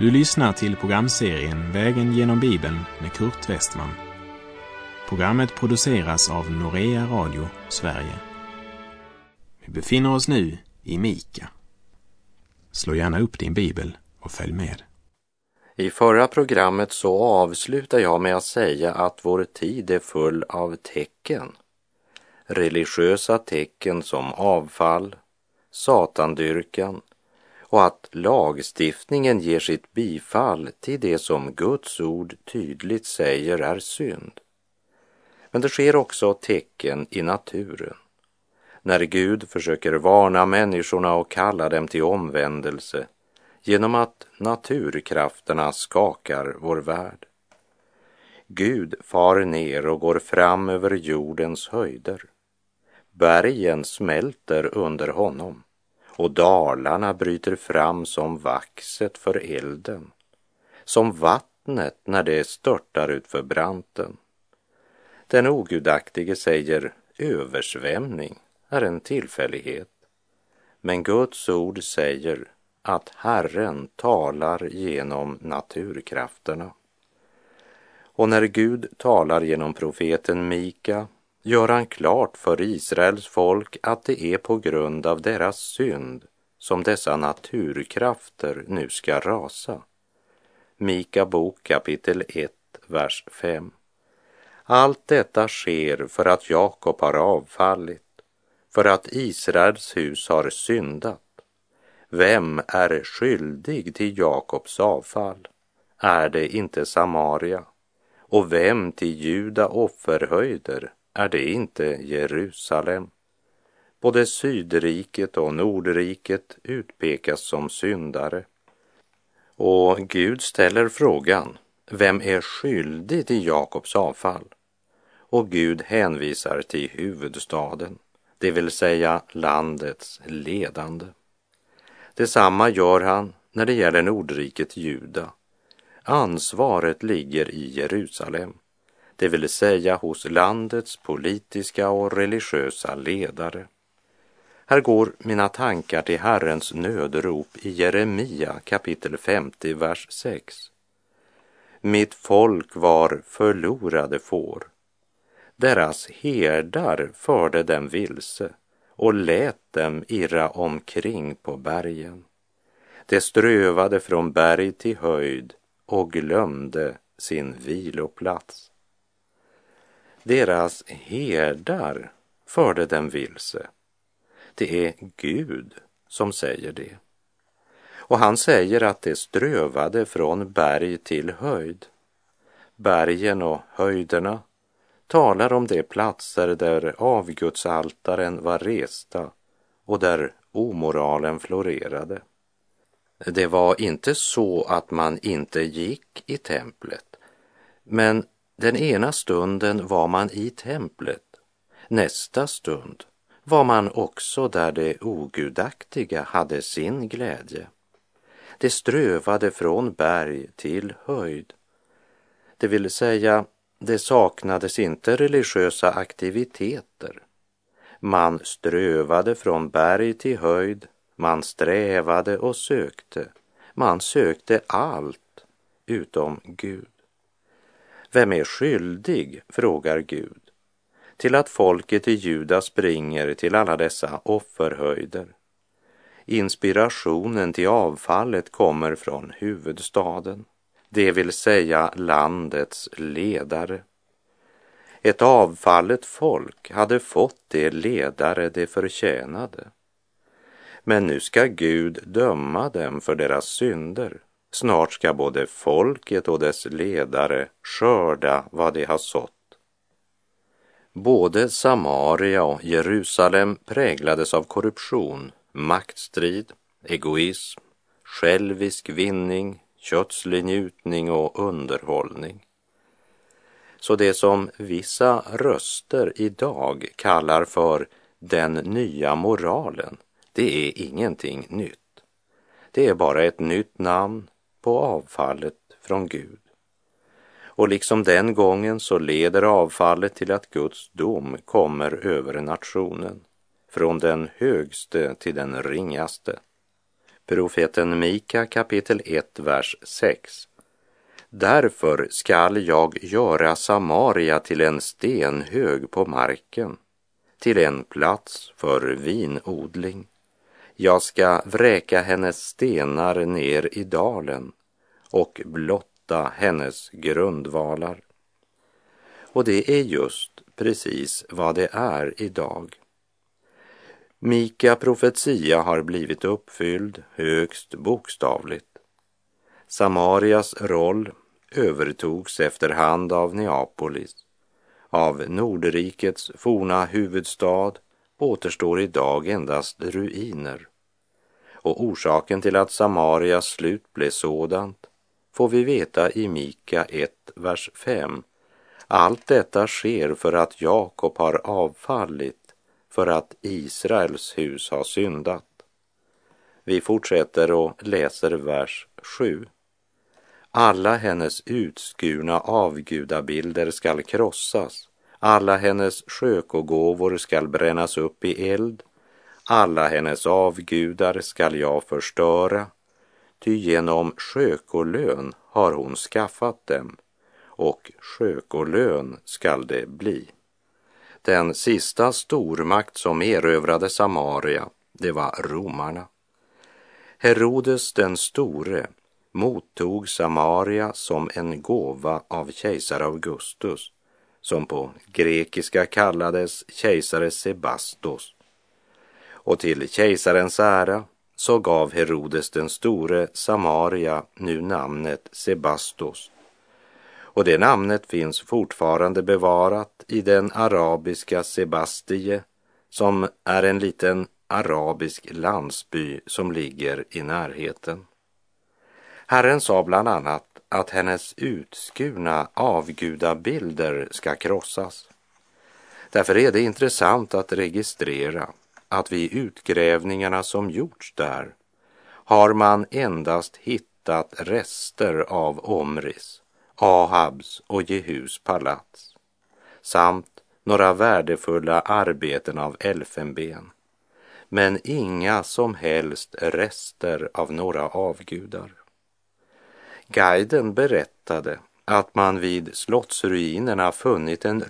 Du lyssnar till programserien Vägen genom Bibeln med Kurt Westman. Programmet produceras av Norea Radio Sverige. Vi befinner oss nu i Mika. Slå gärna upp din bibel och följ med. I förra programmet så avslutar jag med att säga att vår tid är full av tecken. Religiösa tecken som avfall, satandyrkan och att lagstiftningen ger sitt bifall till det som Guds ord tydligt säger är synd. Men det sker också tecken i naturen. När Gud försöker varna människorna och kalla dem till omvändelse genom att naturkrafterna skakar vår värld. Gud far ner och går fram över jordens höjder. Bergen smälter under honom och dalarna bryter fram som vaxet för elden, som vattnet när det störtar utför branten. Den ogudaktige säger översvämning är en tillfällighet, men Guds ord säger att Herren talar genom naturkrafterna. Och när Gud talar genom profeten Mika gör han klart för Israels folk att det är på grund av deras synd som dessa naturkrafter nu ska rasa. Mika bok kapitel 1, vers 5. Allt detta sker för att Jakob har avfallit, för att Israels hus har syndat. Vem är skyldig till Jakobs avfall? Är det inte Samaria? Och vem till Juda offerhöjder? Är det inte Jerusalem. Både Sydriket och Nordriket utpekas som syndare. Och Gud ställer frågan, vem är skyldig till Jakobs avfall? Och Gud hänvisar till huvudstaden, det vill säga landets ledande. Detsamma gör han när det gäller Nordriket Juda. Ansvaret ligger i Jerusalem det vill säga hos landets politiska och religiösa ledare. Här går mina tankar till Herrens nödrop i Jeremia kapitel 50, vers 6. Mitt folk var förlorade får. Deras herdar förde dem vilse och lät dem irra omkring på bergen. De strövade från berg till höjd och glömde sin viloplats. Deras herdar förde dem vilse. Det är Gud som säger det. Och han säger att det strövade från berg till höjd. Bergen och höjderna talar om de platser där avgudsaltaren var resta och där omoralen florerade. Det var inte så att man inte gick i templet, men den ena stunden var man i templet, nästa stund var man också där det ogudaktiga hade sin glädje. Det strövade från berg till höjd. Det vill säga, det saknades inte religiösa aktiviteter. Man strövade från berg till höjd, man strävade och sökte. Man sökte allt utom Gud. Vem är skyldig, frågar Gud, till att folket i Juda springer till alla dessa offerhöjder? Inspirationen till avfallet kommer från huvudstaden, det vill säga landets ledare. Ett avfallet folk hade fått de ledare de förtjänade. Men nu ska Gud döma dem för deras synder Snart ska både folket och dess ledare skörda vad de har sått. Både Samaria och Jerusalem präglades av korruption, maktstrid, egoism, självisk vinning, kötslig njutning och underhållning. Så det som vissa röster idag kallar för den nya moralen, det är ingenting nytt. Det är bara ett nytt namn på avfallet från Gud. Och liksom den gången så leder avfallet till att Guds dom kommer över nationen, från den högste till den ringaste. Profeten Mika kapitel 1, vers 6. Därför skall jag göra Samaria till en stenhög på marken, till en plats för vinodling. Jag ska vräka hennes stenar ner i dalen och blotta hennes grundvalar. Och det är just precis vad det är idag. Mika profetia har blivit uppfylld högst bokstavligt. Samarias roll övertogs efterhand av Neapolis. Av Nordrikets forna huvudstad återstår idag endast ruiner. Och orsaken till att Samarias slut blev sådant får vi veta i Mika 1, vers 5. Allt detta sker för att Jakob har avfallit, för att Israels hus har syndat. Vi fortsätter och läser vers 7. Alla hennes utskurna avgudabilder skall krossas, alla hennes skökogåvor skall brännas upp i eld, alla hennes avgudar skall jag förstöra, ty genom skökolön har hon skaffat dem, och skökolön skall det bli. Den sista stormakt som erövrade Samaria, det var romarna. Herodes den store mottog Samaria som en gåva av kejsar Augustus, som på grekiska kallades kejsare Sebastos. Och till kejsarens ära så gav Herodes den store Samaria nu namnet Sebastos. Och det namnet finns fortfarande bevarat i den arabiska Sebastie som är en liten arabisk landsby som ligger i närheten. Herren sa bland annat att hennes utskurna avgudabilder ska krossas. Därför är det intressant att registrera att vid utgrävningarna som gjorts där har man endast hittat rester av Omris, Ahabs och Jehus palats samt några värdefulla arbeten av elfenben men inga som helst rester av några avgudar. Guiden berättade att man vid slottsruinerna funnit en